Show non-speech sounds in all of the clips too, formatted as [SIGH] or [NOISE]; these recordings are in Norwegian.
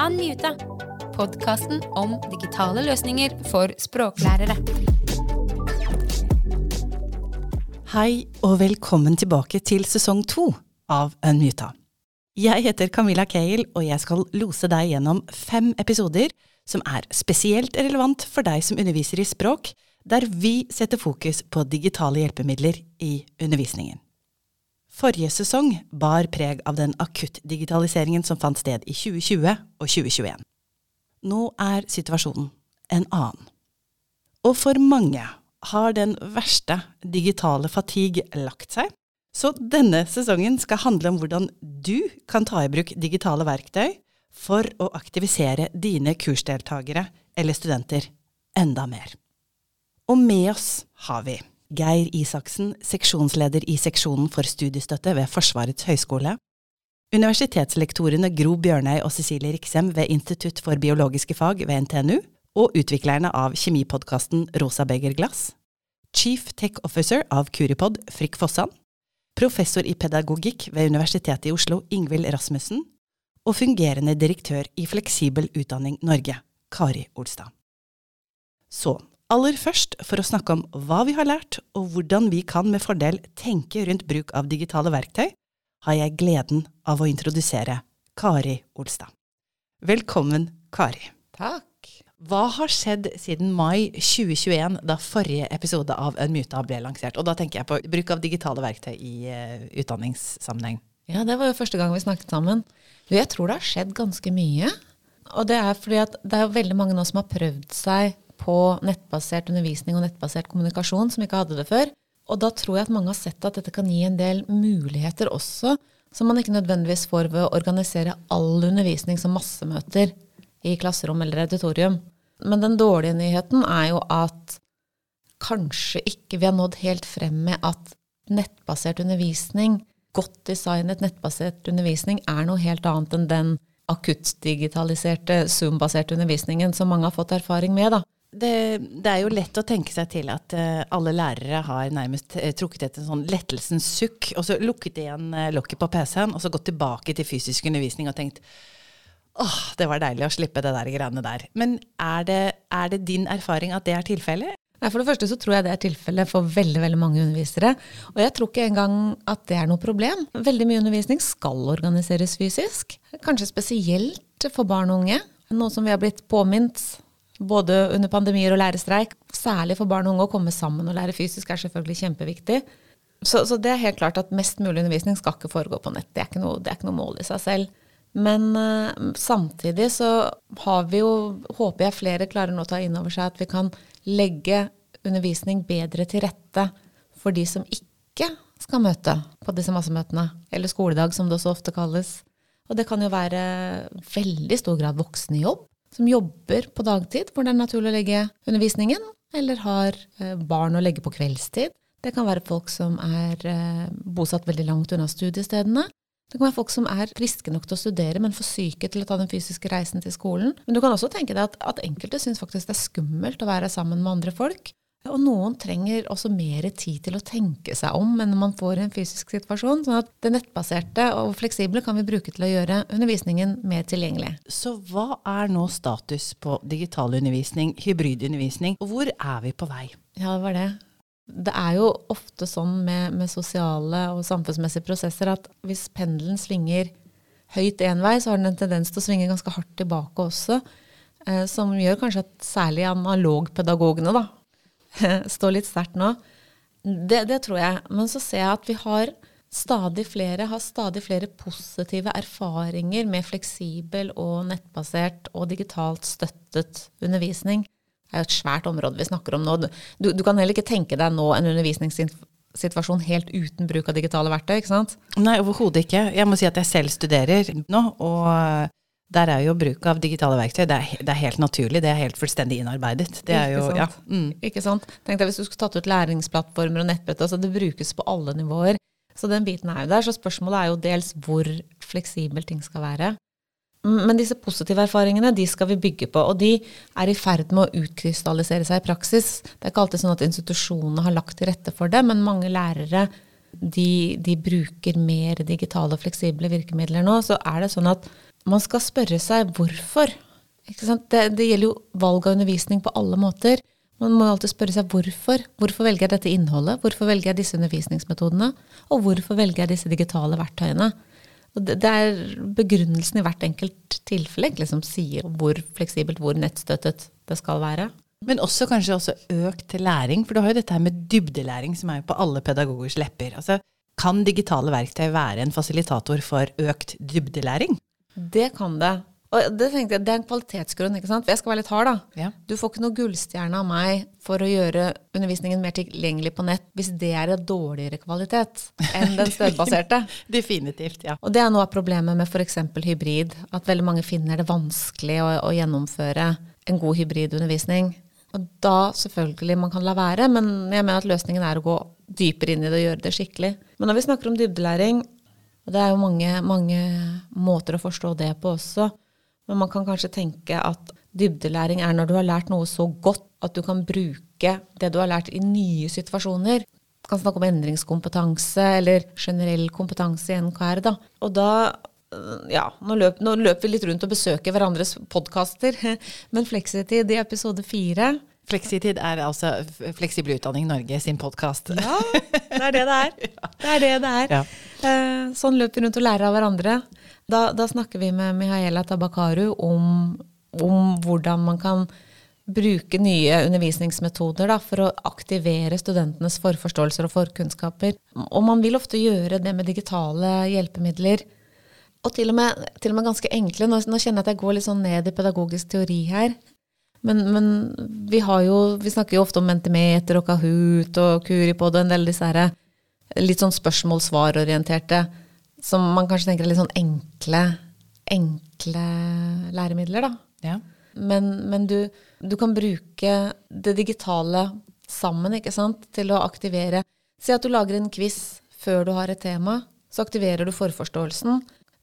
Unmuta, podkasten om digitale løsninger for språklærere. Hei og velkommen tilbake til sesong to av Unmuta. Jeg heter Camilla Cale, og jeg skal lose deg gjennom fem episoder som er spesielt relevant for deg som underviser i språk, der vi setter fokus på digitale hjelpemidler i undervisningen. Forrige sesong bar preg av den akuttdigitaliseringen som fant sted i 2020 og 2021. Nå er situasjonen en annen. Og for mange har den verste digitale fatigue lagt seg, så denne sesongen skal handle om hvordan du kan ta i bruk digitale verktøy for å aktivisere dine kursdeltakere eller studenter enda mer. Og med oss har vi Geir Isaksen, seksjonsleder i seksjonen for studiestøtte ved Forsvarets høgskole, universitetslektorene Gro Bjørnøy og Cecilie Riksem ved Institutt for biologiske fag ved NTNU, og utviklerne av kjemipodkasten Rosa Beger Glass, Chief Tech Officer av Curipod Frikk Fossan, professor i pedagogikk ved Universitetet i Oslo Ingvild Rasmussen, og fungerende direktør i Fleksibel utdanning Norge, Kari Olstad. Så aller først for å snakke om hva vi har lært, og hvordan vi kan med fordel tenke rundt bruk av digitale verktøy, har jeg gleden av å introdusere Kari Olstad. Velkommen, Kari. Takk. Hva har skjedd siden mai 2021, da forrige episode av Unmuta ble lansert? Og da tenker jeg på bruk av digitale verktøy i uh, utdanningssammenheng. Ja, det var jo første gang vi snakket sammen. Jeg tror det har skjedd ganske mye. Og det er fordi at det er veldig mange nå som har prøvd seg på nettbasert undervisning og nettbasert kommunikasjon, som ikke hadde det før. Og da tror jeg at mange har sett at dette kan gi en del muligheter også, som man ikke nødvendigvis får ved å organisere all undervisning som massemøter i klasserom eller auditorium. Men den dårlige nyheten er jo at kanskje ikke vi har nådd helt frem med at nettbasert undervisning, godt designet nettbasert undervisning, er noe helt annet enn den akuttdigitaliserte, Zoom-baserte undervisningen som mange har fått erfaring med. da. Det, det, er jo lett å tenke seg til at uh, alle lærere har nærmest uh, trukket etter sånn lettelsens sukk, og så lukket igjen uh, lokket på PC-en, og så gått tilbake til fysisk undervisning og tenkt åh, det var deilig å slippe det der greiene der. Men er det, er det din erfaring at det er tilfellet? Nei, For det første så tror jeg det er tilfellet for veldig veldig mange undervisere. Og jeg tror ikke engang at det er noe problem. Veldig mye undervisning skal organiseres fysisk. Kanskje spesielt for barn og unge. Noe som vi har blitt påminnet både under pandemier og lærerstreik. Særlig for barn og unge å komme sammen og lære fysisk er selvfølgelig kjempeviktig. Så, så, det er helt klart at mest mulig undervisning skal ikke foregå på nett. Det er ikke noe, er ikke noe mål i seg selv. Men uh, samtidig så har vi jo, håper jeg flere klarer nå å ta inn over seg at vi kan legge undervisning bedre til rette for de som ikke skal møte på disse massemøtene, eller skoledag som det også ofte kalles. Og det kan jo være veldig stor grad voksne jobb, som jobber på dagtid, hvor det er naturlig å legge undervisningen, eller har eh, barn å legge på kveldstid. Det kan være folk som er eh, bosatt veldig langt unna studiestedene. Det kan være folk som er friske nok til å studere, men for syke til å ta den fysiske reisen til skolen. Men du kan også tenke deg at, at enkelte syns faktisk det er skummelt å være sammen med andre folk. Og noen trenger også mer tid til å tenke seg om enn når man får en fysisk situasjon. sånn at det nettbaserte og fleksible kan vi bruke til å gjøre undervisningen mer tilgjengelig. Så hva er nå status på digital undervisning, hybridundervisning, og hvor er vi på vei? Ja, det var det det er jo ofte sånn med, med, sosiale og samfunnsmessige prosesser at hvis pendelen svinger høyt én vei, så har den en tendens til å svinge ganske hardt tilbake også. Eh, som gjør kanskje at særlig analogpedagogene da, [LAUGHS] står litt sterkt nå. Det, det, tror jeg. Men så ser jeg at vi har stadig flere har stadig flere positive erfaringer med fleksibel og nettbasert og digitalt støttet undervisning. Det er jo et svært område vi snakker om nå. Du, du kan heller ikke tenke deg nå en undervisningssituasjon helt uten bruk av digitale verktøy, ikke sant? Nei, overhodet ikke. Jeg må si at jeg selv studerer nå, og der er jo bruk av digitale verktøy det er, det er helt naturlig. Det er helt fullstendig innarbeidet. Det er jo, ikke sant? Ja, mm. Ikke sant? Tenk deg hvis du skulle tatt ut læringsplattformer og nettbrett. altså Det brukes på alle nivåer. Så den biten er jo der. Så spørsmålet er jo dels hvor fleksibel ting skal være. Men disse positive erfaringene de skal vi bygge på, og de er i ferd med å utkrystallisere seg i praksis. Det er ikke alltid sånn at institusjonene har lagt til rette for det, men mange lærere de, de bruker mer digitale og fleksible virkemidler nå. Så er det sånn at man skal spørre seg hvorfor. Ikke? Det, det gjelder jo valg av undervisning på alle måter. Man må alltid spørre seg hvorfor. Hvorfor velger jeg dette innholdet? Hvorfor velger jeg disse undervisningsmetodene? Og hvorfor velger jeg disse digitale verktøyene? Det, det er begrunnelsen i hvert enkelt tilfelle som som sier hvor fleksibelt, hvor nettstøttet det skal være. Men også kanskje også økt læring, for du har jo dette her med dybdelæring som er jo på alle pedagogers lepper. Altså, kan digitale verktøy være en fasilitator for økt dybdelæring? Det kan det. Og det tenkte jeg, det er en kvalitetsgrunn, ikke sant? For jeg skal være litt hard, da. Ja. Du får ikke noe gullstjerne av meg for å gjøre undervisningen mer tilgjengelig på nett hvis det er en dårligere kvalitet enn den stedbaserte. [LAUGHS] Definitivt, ja. Og det er noe av problemet med f.eks. hybrid. At veldig mange finner det vanskelig å, å gjennomføre en god hybridundervisning. Og da selvfølgelig man kan la være, men jeg mener at løsningen er å gå dypere inn i det og gjøre det skikkelig. Men når vi snakker om dybdelæring, og det er jo mange, mange måter å forstå det på også, men man kan kanskje tenke at dybdelæring er når du har lært noe så godt at du kan bruke det du har lært i nye situasjoner. Du kan snakke om endringskompetanse eller generell kompetanse i NKR. Da. Og da ja, nå løper løp vi litt rundt og besøker hverandres podkaster, [LAUGHS] men Fleksitid i episode fire Fleksitid er altså Fleksibel utdanning Norge sin podkast. Ja, det er det det er. [LAUGHS] Det er det det er. Ja. Eh, sånn løper vi rundt og lærer av hverandre. Da, da snakker vi med Mihaela Tabakaru om, om hvordan man kan bruke nye undervisningsmetoder da, for å aktivere studentenes forforståelser og forkunnskaper. Og man vil ofte gjøre det med digitale hjelpemidler. Og til og med, til og med ganske enkle. Nå, nå, kjenner jeg at jeg går litt sånn ned i pedagogisk teori her. Men, men vi, har jo, vi snakker jo ofte om Mentimeter og Kahoot og Kuripod og en del disse her, litt sånn spørsmål-svar-orienterte, som man kanskje tenker er litt sånn enkle, enkle læremidler, da. Ja. Men, men du, du, kan bruke det digitale sammen, ikke sant, til å aktivere. Si at du lager en quiz før du har et tema, så aktiverer du forforståelsen.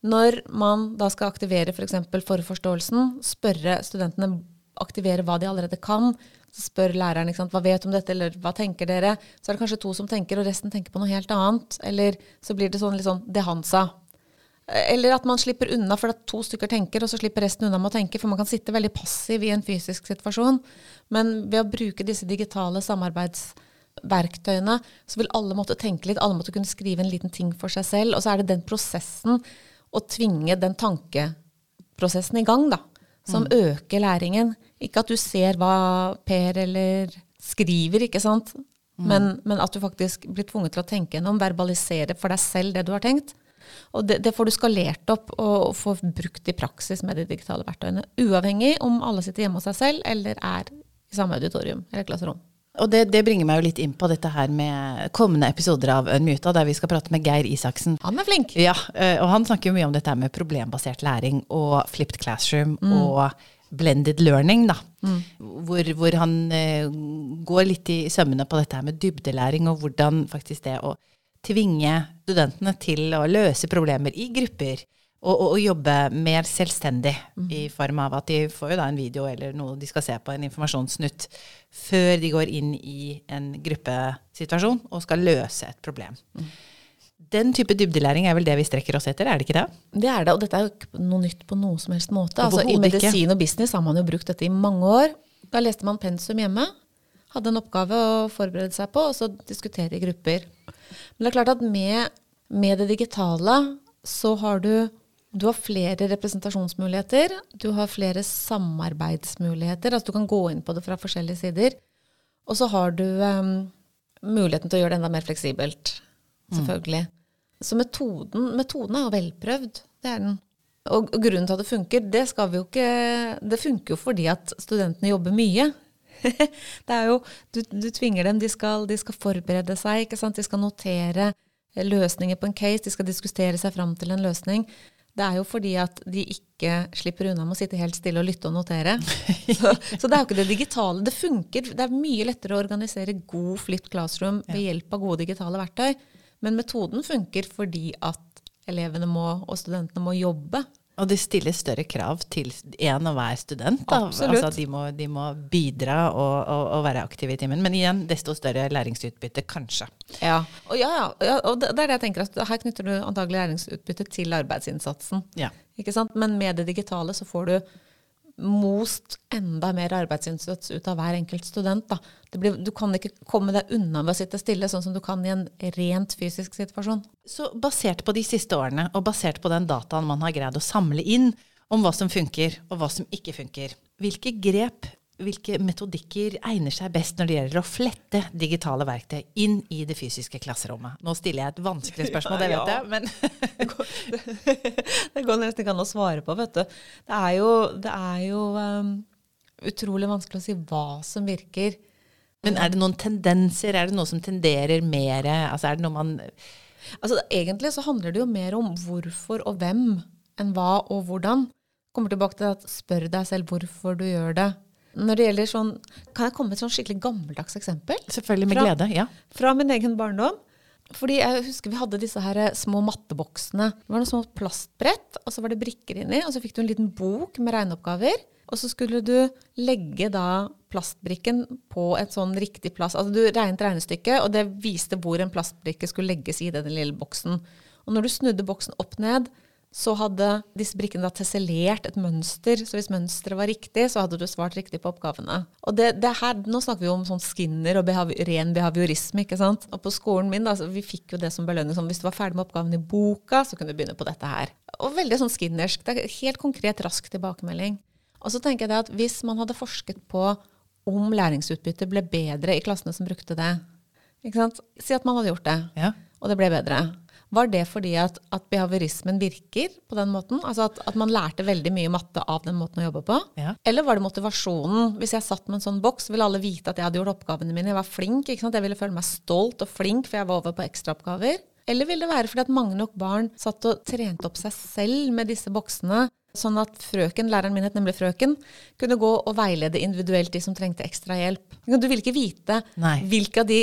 Når man da skal aktivere f.eks. For forforståelsen, spørre studentene aktivere hva de allerede kan. Så spør læreren sant, hva vet om dette, eller hva tenker dere? Så er det kanskje to som tenker, og resten tenker på noe helt annet. Eller så blir det sånn litt sånn det han sa. Eller at man slipper unna for at to stykker tenker, og så slipper resten unna med å tenke. For man kan sitte veldig passiv i en fysisk situasjon. Men ved å bruke disse digitale samarbeidsverktøyene, så vil alle måtte tenke litt. Alle måtte kunne skrive en liten ting for seg selv. Og så er det den prosessen, å tvinge den tankeprosessen i gang, da, som mm. øker læringen. Ikke at du ser hva Per eller skriver, ikke sant. Mm. Men, men, at du faktisk blir tvunget til å tenke gjennom, verbalisere for deg selv det du har tenkt. Og det, det får du skalert opp og, og får brukt i praksis med de digitale verktøyene. Uavhengig om alle sitter hjemme hos seg selv eller er i samme auditorium eller klasserom. Og det, det, bringer meg jo litt inn på dette her med kommende episoder av Unmuta, der vi skal prate med Geir Isaksen. Han er flink! Ja, eh, og han snakker jo mye om dette her med problembasert læring og flipped classroom mm. og blended learning, da. Mm. Hvor, hvor, han uh, går litt i sømmene på dette her med dybdelæring, og hvordan faktisk det å tvinge studentene til å løse problemer i grupper og, og, og jobbe mer selvstendig mm. i form av at de får jo da en video eller noe de skal se på, en informasjonssnutt, før de går inn i en gruppesituasjon og skal løse et problem. Mm. Den type dybdelæring er vel det vi strekker oss etter, er det ikke det? Det er det, og dette er jo ikke noe nytt på noe som helst måte. Altså, I medisin og business har man jo brukt dette i mange år. Da leste man pensum hjemme, hadde en oppgave å forberede seg på, og så diskutere i grupper. Men det er klart at med, med det digitale så har du du har flere representasjonsmuligheter. Du har flere samarbeidsmuligheter. Altså du kan gå inn på det fra forskjellige sider. Og så har du um, muligheten til å gjøre det enda mer fleksibelt. Selvfølgelig. Mm. Så metoden, metoden, er jo velprøvd. Det er den. Og, og grunnen til at det funker, det skal vi jo ikke Det funker jo fordi at studentene jobber mye. [LAUGHS] det er jo, du, du tvinger dem, de skal, de skal forberede seg, ikke sant? de skal notere løsninger på en case, de skal diskutere seg fram til en løsning. Det er jo fordi at de ikke slipper unna med å sitte helt stille og lytte og notere. [LAUGHS] Så, så, det er jo ikke det digitale. Det funker. Det er mye lettere å organisere god flipped classroom ved hjelp av gode digitale verktøy. Men metoden funker fordi at elevene må, og studentene må jobbe Og det stiller større krav til en og hver student. Altså, de, må, de må bidra og, og, og være aktive i timen. Men igjen, desto større læringsutbytte, kanskje. Ja, og, ja, ja, og det er det jeg tenker at her knytter du antagelig læringsutbytte til arbeidsinnsatsen. Ja. Ikke sant? Men med det digitale så får du most enda mer arbeidsinnsats ut av hver enkelt student. Blir, du kan ikke komme deg unna ved å sitte stille, sånn som du kan i en rent fysisk situasjon. Så basert på de siste årene, og basert på den dataen man har greid å samle inn om hva som funker, og hva som ikke funker, hvilke grep, hvilke metodikker egner seg best når det gjelder å flette digitale verktøy inn i det fysiske klasserommet? Nå stiller jeg et vanskelig [LAUGHS] spørsmål, det vet jeg, men [LAUGHS] [LAUGHS] Det går nesten ikke an å svare på, vet du. Det er jo, det er jo um, utrolig vanskelig å si hva som virker. Men er det noen tendenser? Er det noe som tenderer mer? Altså er det noe man Altså, egentlig så handler det jo mer om hvorfor og hvem enn hva og hvordan. Kommer tilbake til at spør deg selv hvorfor du gjør det. Når det gjelder sånn, Kan jeg komme med et sånn skikkelig gammeldags eksempel? Selvfølgelig med Fra- glede. Ja. Fra min egen barndom. Fordi jeg husker vi hadde disse her små matteboksene. Det var noen små plastbrett, og så var det brikker inni, og så fikk du en liten bok med regneoppgaver. Og så skulle du legge da plastbrikken på et sånn riktig plass. Altså du regnet regnestykket, og det viste hvor en plastbrikke skulle legges i den lille boksen. Og når du snudde boksen opp ned, så hadde disse brikkene da tessellert et mønster. Så hvis mønsteret var riktig, så hadde du svart riktig på oppgavene. Og det, det her, Nå snakker vi om sånn skinner og behavi ren behaviorisme. ikke sant? Og på skolen min, da, så vi fikk jo det som belønning. Sånn, hvis du var ferdig med oppgaven i boka, så kunne du begynne på dette her. Og veldig sånn skinnersk. Det er helt konkret, rask tilbakemelding. Og så tenker jeg det at hvis man hadde forsket på om læringsutbyttet ble bedre i klassene som brukte det ikke sant? Si at man hadde gjort det ja. og det ble bedre. Var det fordi at, at behaviorismen virker på den måten? Altså at, at man lærte veldig mye matte av den måten å jobbe på? Ja. Eller var det motivasjonen? Hvis jeg satt med en sånn boks, ville alle vite at jeg hadde gjort oppgavene mine. Jeg var flink. ikke sant? Jeg ville føle meg stolt og flink, for jeg var over på ekstraoppgaver. Eller vil det være fordi at mange nok barn satt og trente opp seg selv med disse boksene, sånn at frøken, læreren min het nemlig frøken, kunne gå og veilede individuelt de som trengte ekstra hjelp. Du ville ikke vite hvilke de,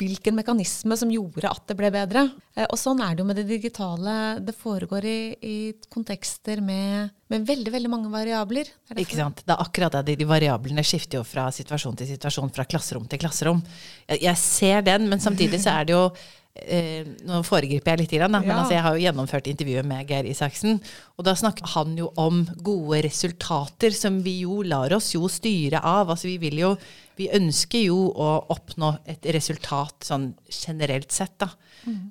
hvilken mekanisme som gjorde at det ble bedre. Eh, Og sånn er det jo med det digitale. Det foregår i, i kontekster med, med veldig, veldig mange variabler. Er Ikke sant? Det er akkurat det. De, de variablene skifter jo fra situasjon til situasjon, fra klasserom til klasserom. Jeg, jeg ser den, men samtidig så er det jo eh, Nå foregriper jeg litt, da, men Ja. altså, jeg har jo gjennomført intervjuet med Geir Isaksen. Og da snakker han jo om gode resultater, som vi jo lar oss jo styre av. Altså vi vil jo Vi ønsker jo å oppnå et resultat sånn generelt sett, da.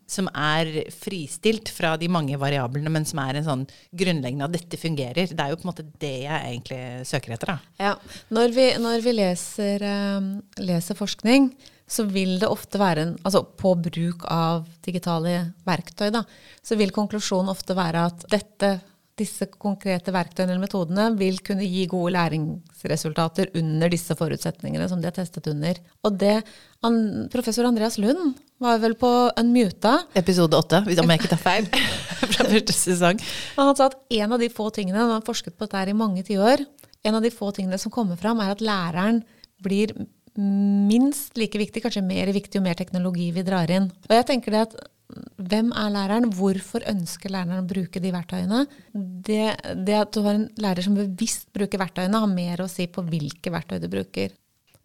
Som er fristilt fra de mange variablene, men som er en sånn grunnleggende at dette fungerer. Det er jo på en måte det jeg egentlig søker etter, da. Ja. Når vi, når vi leser, eh, leser forskning, så vil det ofte være en, altså på bruk av digitale verktøy, da, så vil konklusjonen ofte være at dette, disse konkrete verktøyene eller metodene vil kunne gi gode læringsresultater under disse forutsetningene som de har testet under. Og det, an, professor Andreas Lund var vel på Unmuta, Episode åtte, om jeg ikke tar feil, [LAUGHS] fra første sesong. han sa at en av de få tingene, han har forsket på dette her i mange tiår, en av de få tingene som kommer fram, er at læreren blir minst like viktig, kanskje mer viktig jo mer teknologi vi drar inn. Og jeg tenker det at hvem er læreren? Hvorfor ønsker læreren å bruke de verktøyene? Det, det at du har en lærer som bevisst bruker verktøyene, har mer å si på hvilke verktøy du bruker.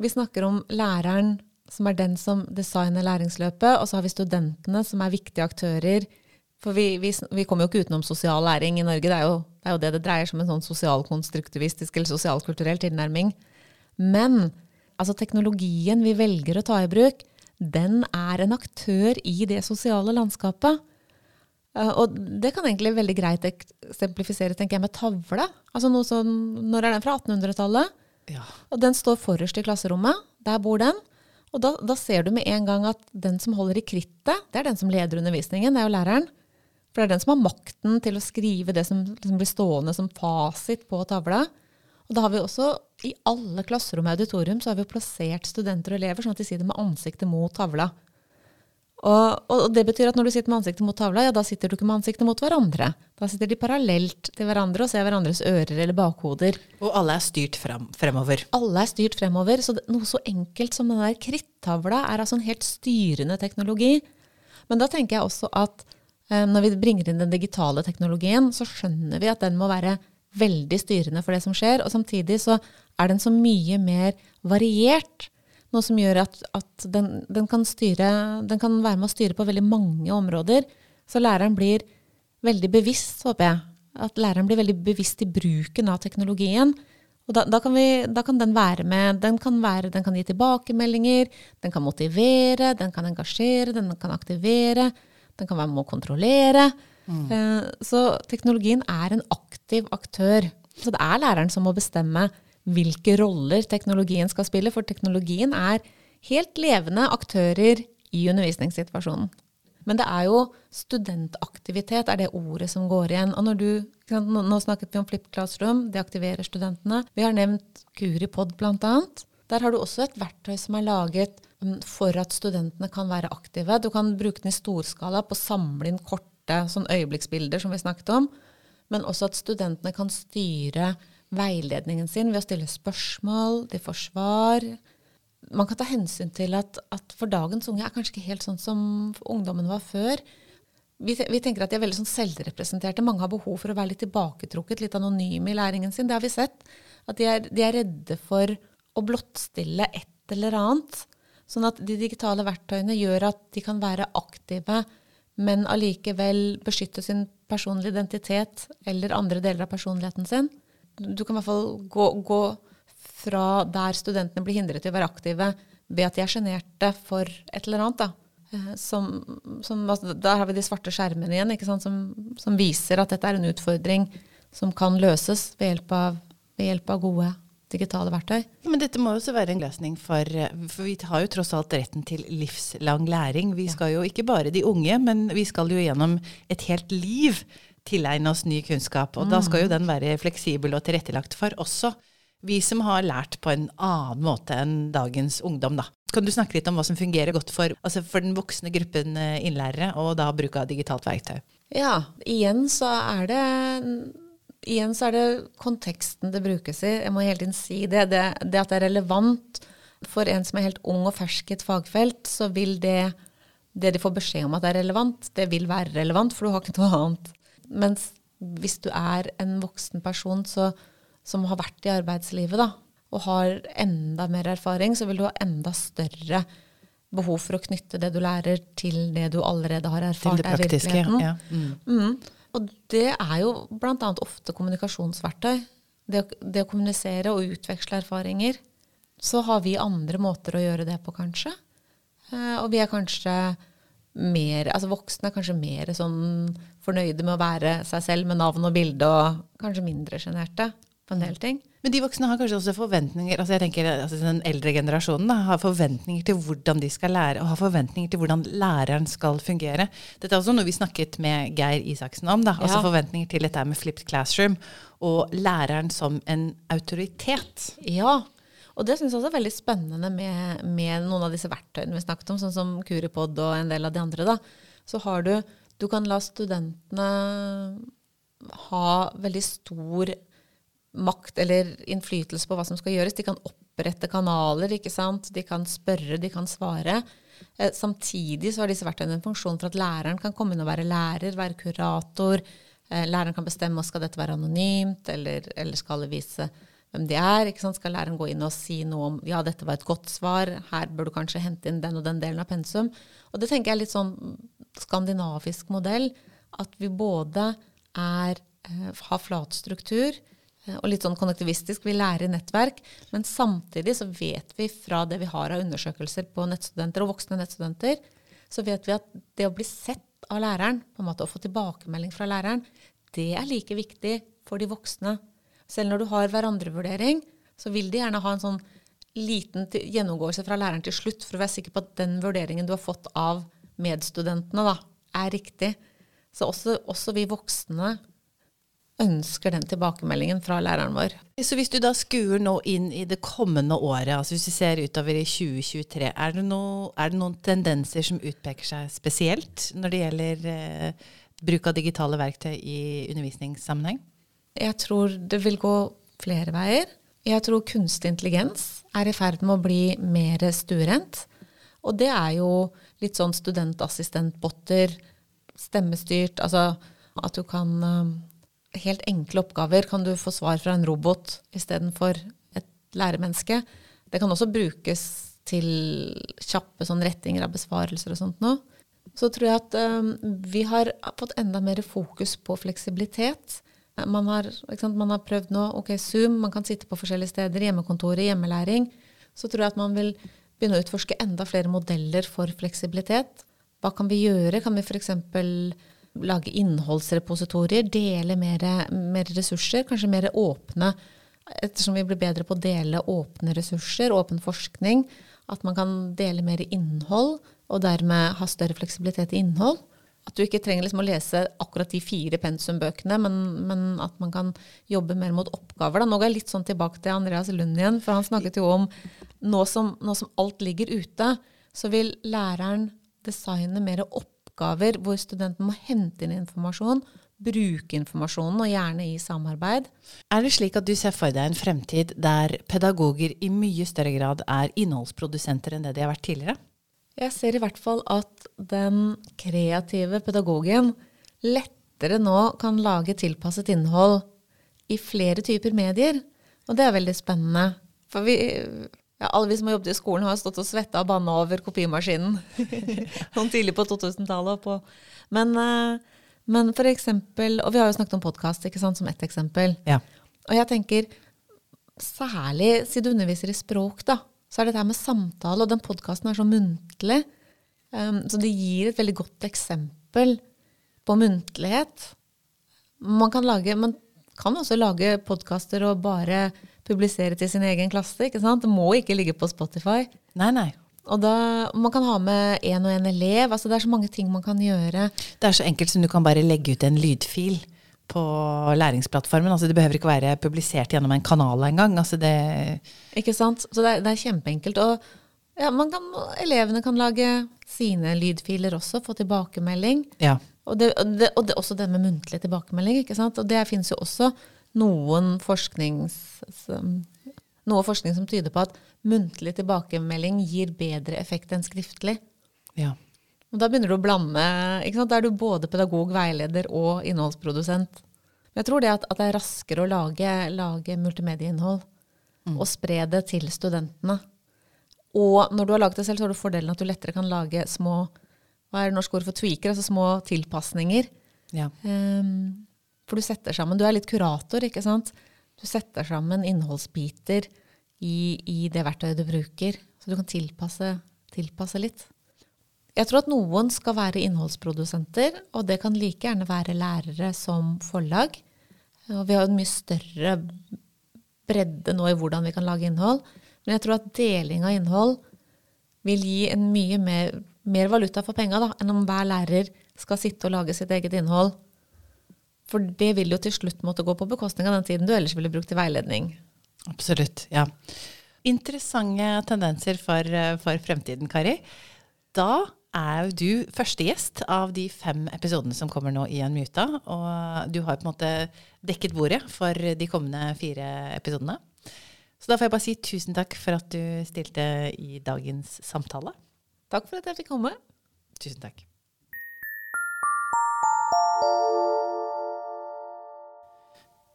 Vi snakker om læreren som er den som designer læringsløpet, og så har vi studentene som er viktige aktører. For vi, vi, vi kommer jo ikke utenom sosial læring i Norge. Det er jo det, er jo det, det dreier seg om en sånn sosialkonstruktivistisk eller sosialkulturell tilnærming. Men altså teknologien vi velger å ta i bruk, den er en aktør i det sosiale landskapet. Eh, og det kan egentlig veldig greit eksemplifisere tenker jeg, med tavle. Altså noe sånn, Når er den fra? 1800-tallet? Ja. Og den står forrest i klasserommet. Der bor den. Og da, da ser du med en gang at den som holder i krittet, det er den som leder undervisningen. Det er jo læreren. For det er den som har makten til å skrive det som liksom blir stående som fasit på tavla. Og da har vi også i alle klasserom og auditorium så har vi plassert studenter og elever sånn at de sitter med ansiktet mot tavla. Og, og det betyr at når du sitter med ansiktet mot tavla, ja, da sitter du ikke med ansiktet mot hverandre. Da sitter de parallelt til hverandre og ser hverandres ører eller bakhoder. Og alle er styrt frem, fremover. Alle er styrt fremover. Så det, noe så enkelt som den der krittavla er altså en helt styrende teknologi. Men da tenker jeg også at Eh, Når vi bringer inn den digitale teknologien, så skjønner vi at den må være veldig styrende for det som skjer. Og samtidig så er den så mye mer variert. Noe som gjør at, at den, den, kan styre, den kan være med å styre på veldig mange områder. Så læreren blir veldig bevisst, håper jeg. At læreren blir veldig bevisst i bruken av teknologien. Og da, da, kan vi, da kan den være med. Den kan, være, den kan gi tilbakemeldinger, den kan motivere, den kan engasjere, den kan aktivere. Den kan være med å kontrollere. Eh, Så teknologien er en aktiv aktør. Så det er læreren som må bestemme hvilke roller teknologien skal spille, for teknologien er helt levende aktører i undervisningssituasjonen. Men det er jo studentaktivitet er det ordet som går igjen. Og når du, nå, snakket vi om Flip Classroom, det aktiverer studentene. Vi har nevnt Kuripod annet. Der har du også et verktøy som er laget mm, for at studentene kan være aktive. Du kan bruke den i storskala på å samle inn korte sånn øyeblikksbilder som vi snakket om. Men også at studentene kan styre veiledningen sin ved å stille spørsmål, de får svar. Man kan ta hensyn til at, at for dagens unge er kanskje ikke helt sånn som ungdommen var før. Vi, vi tenker at de er veldig sånn selvrepresenterte. Mange har behov for å være litt tilbaketrukket, litt anonyme i læringen sin. Det har vi sett. At de er, de er redde for å blottstille et eller annet. Sånn at de digitale verktøyene gjør at de kan være aktive, men allikevel beskytte sin personlige identitet eller andre deler av personligheten sin. Du kan i hvert fall gå, gå fra der studentene blir hindret i å være aktive ved at de er sjenerte for et eller annet. Da. Eh, Som, som, altså, der har vi de svarte skjermene igjen? Som, som viser at dette er en utfordring som kan løses ved hjelp av, ved hjelp av gode digitale verktøy. Men dette må jo også være en løsning for For vi har jo tross alt retten til livslang læring. Vi skal jo ikke bare de unge, men vi skal jo gjennom et helt liv tilegne oss ny kunnskap. Og da skal jo den være fleksibel og tilrettelagt for også vi som har lært på en annen måte enn dagens ungdom, da. Kan du snakke litt om hva som fungerer godt for, altså for den voksne gruppen eh, innlærere, og da bruk av digitalt verktøy? Ja, igjen så er det Igjen så er det konteksten det brukes i. Jeg må hele tiden si det. Det, det at det er relevant for en som er helt ung og fersk i et fagfelt, så vil det det de får beskjed om at det er relevant, det vil være relevant, for du har ikke noe annet. Mens hvis du er en voksen person så, som har vært i arbeidslivet, da, og har enda mer erfaring, så vil du ha enda større behov for å knytte det du lærer, til det du allerede har erfart. Til det er praktiske. virkeligheten. Ja. Mm. Mm. Og det er jo bl.a. ofte kommunikasjonsverktøy. Det det å kommunisere og utveksle erfaringer. Så har vi andre måter å gjøre det på, kanskje. Eh, og vi er kanskje mer Altså voksne er kanskje mer sånn fornøyde med å være seg selv med navn og bilde, og kanskje mindre sjenerte på en del ting. Men de voksne har kanskje også forventninger altså jeg tenker altså Den eldre generasjonen da, har forventninger til hvordan de skal lære, og har forventninger til hvordan læreren skal fungere. Dette er også noe vi snakket med Geir Isaksen om. da, altså Ja. Forventninger til dette med flipped classroom og læreren som en autoritet. Ja, og det syns jeg også er veldig spennende med, med noen av disse verktøyene vi snakket om, sånn som Kuripod og en del av de andre. da. Så har du Du kan la studentene ha veldig stor makt eller innflytelse på hva som skal gjøres. De kan opprette kanaler, ikke sant. De kan spørre, de kan svare. Eh, samtidig så har disse verktøyene en funksjon for at læreren kan komme inn og være lærer, være kurator. Eh, læreren kan bestemme skal dette være anonymt, eller, eller skal det vise hvem de er. Skal læreren gå inn og si noe om ja, dette var et godt svar, her bør du kanskje hente inn den og den delen av pensum. Og det tenker jeg er litt sånn skandinavisk modell, at vi både er, eh, har flat struktur, og litt sånn konnektivistisk, vi lærer nettverk, men samtidig så vet vi fra det vi har av undersøkelser på nettstudenter og voksne nettstudenter, så vet vi at det å bli sett av læreren, på en måte å få tilbakemelding fra læreren, det er like viktig for de voksne. Selv når du har hverandrevurdering, så vil de gjerne ha en sånn liten gjennomgåelse fra læreren til slutt, for å være sikker på at den vurderingen du har fått av medstudentene, da, er riktig. Så også, også vi voksne ønsker den tilbakemeldingen fra læreren vår. Så hvis du da skuer nå inn i det kommende året, altså hvis vi ser utover i 2023, er det, noe, er det noen tendenser som utpeker seg spesielt når det gjelder eh, bruk av digitale verktøy i undervisningssammenheng? Jeg tror det vil gå flere veier. Jeg tror kunstig intelligens er i ferd med å bli mer stuerent. Og det er jo litt sånn studentassistentbotter stemmestyrt, altså at du kan um, Helt enkle oppgaver kan du få svar fra en robot istedenfor et læremenneske. Det kan også brukes til kjappe sånn rettinger av besvarelser og sånt noe. Så tror jeg at um, vi har fått enda mer fokus på fleksibilitet. Man har, man har, prøvd nå ok, Zoom, man kan sitte på forskjellige steder, hjemmekontoret, hjemmelæring. Så tror jeg at man vil begynne å utforske enda flere modeller for fleksibilitet. Hva kan vi gjøre? Kan vi f.eks lage innholdsrepositorier, dele mer, mer, ressurser, kanskje mer åpne, ettersom vi blir bedre på å dele åpne ressurser, åpen forskning, at man kan dele mer innhold, og dermed ha større fleksibilitet i innhold. At du ikke trenger liksom å lese akkurat de fire pensumbøkene, men, men, at man kan jobbe mer mot oppgaver. Da. Nå går jeg litt sånn tilbake til Andreas Lund igjen, for han snakket jo om nå som, nå som alt ligger ute, så vil læreren designe mer opp oppgaver hvor studenten må hente inn informasjon, bruke informasjonen, og gjerne i samarbeid. Er det slik at du ser for deg en fremtid der pedagoger i mye større grad er innholdsprodusenter enn det de har vært tidligere? Jeg ser i hvert fall at den kreative pedagogen lettere nå kan lage tilpasset innhold i flere typer medier. Og det er veldig spennende. For vi, ja, alle vi som har jobbet i skolen, har stått og svetta og banna over kopimaskinen. [LAUGHS] sånn tidlig på 2000-tallet. Men, uh, men for eksempel Og vi har jo snakket om podkast som ett eksempel. Ja. Og jeg tenker særlig siden du underviser i språk, da, så er dette her med samtale, og den podkasten er så muntlig. Um, så det gir et veldig godt eksempel på muntlighet. Man kan, lage, man kan også lage podkaster og bare publisere til sin egen klasse. ikke sant? Det må ikke ligge på Spotify. Nei, nei. Og da, Man kan ha med én og én elev. altså Det er så mange ting man kan gjøre. Det er så enkelt som du kan bare legge ut en lydfil på læringsplattformen. altså Det behøver ikke være publisert gjennom en kanal engang. Altså det ikke sant? Så det er, det er kjempeenkelt. Og ja, kan, elevene kan lage sine lydfiler også, få tilbakemelding. Ja. Og, det, og, det, og også det med muntlig tilbakemelding. ikke sant? Og det finnes jo også noen forsknings, noe forskning som tyder på at muntlig tilbakemelding gir bedre effekt enn skriftlig. Ja. Og da begynner du å blande. Da er du både pedagog, veileder og innholdsprodusent. Jeg tror det at, at det er raskere å lage, lage multimedieinnhold mm. og spre det til studentene. Og når du har laget det selv, så har du fordelen at du lettere kan lage små hva er det norske ord for tweaker, altså små tilpasninger. Ja. Um, for du setter sammen Du er litt kurator, ikke sant? Du setter sammen innholdsbiter i, i det verktøyet du bruker. Så du kan tilpasse, tilpasse litt. Jeg tror at noen skal være innholdsprodusenter, og det kan like gjerne være lærere som forlag. Og vi har en mye større bredde nå i hvordan vi kan lage innhold. Men jeg tror at deling av innhold vil gi en mye mer, mer valuta for penga enn om hver lærer skal sitte og lage sitt eget innhold for det vil jo til slutt måtte gå på bekostning av den tiden du ellers ville brukt til veiledning. Absolutt, ja. Interessante tendenser for, eh, for fremtiden, Kari. Da er jo du første gjest av de fem episodene som kommer nå i Unmuta. Og du har på en måte dekket bordet for de kommende fire episodene. Så da får jeg bare si tusen takk for at du stilte i dagens samtale. Takk for at jeg fikk komme. Tusen takk.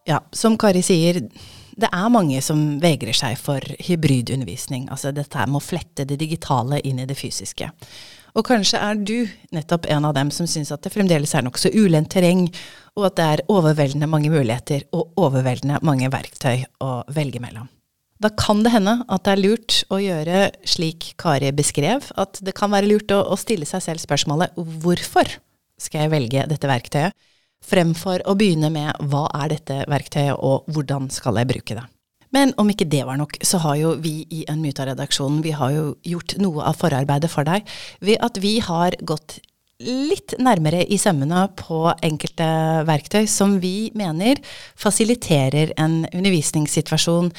Ja, som Kari sier, det er mange som vegrer seg for hybridundervisning. Altså dette her med å flette det digitale inn i det fysiske. Og kanskje er du nettopp en av dem som syns at det fremdeles er nokså ulendt terreng, og at det er overveldende mange muligheter og overveldende mange verktøy å velge mellom. Da kan det hende at det er lurt å gjøre slik Kari beskrev, at det kan være lurt å, å stille seg selv spørsmålet hvorfor skal jeg velge dette verktøyet? Fremfor å begynne med hva er dette verktøyet, og hvordan skal jeg bruke det. Men om ikke det var nok, så har jo vi i Unmuta-redaksjonen vi har jo gjort noe av forarbeidet for deg ved at vi har gått litt nærmere i sømmene på enkelte verktøy som vi mener fasiliterer en undervisningssituasjon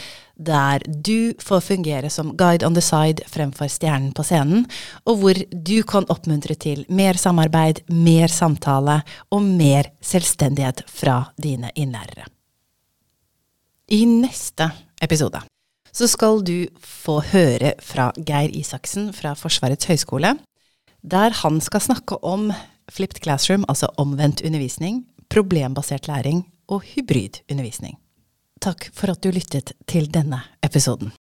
der du får fungere som guide on the side fremfor stjernen på scenen, og hvor du kan oppmuntre til mer samarbeid, mer samtale og mer selvstendighet fra dine innlærere. I neste episode så skal du få høre fra Geir Isaksen fra Forsvarets høgskole, der han skal snakke om flipped classroom, altså omvendt undervisning, problembasert læring og hybrid undervisning. Takk for at du lyttet til denne episoden.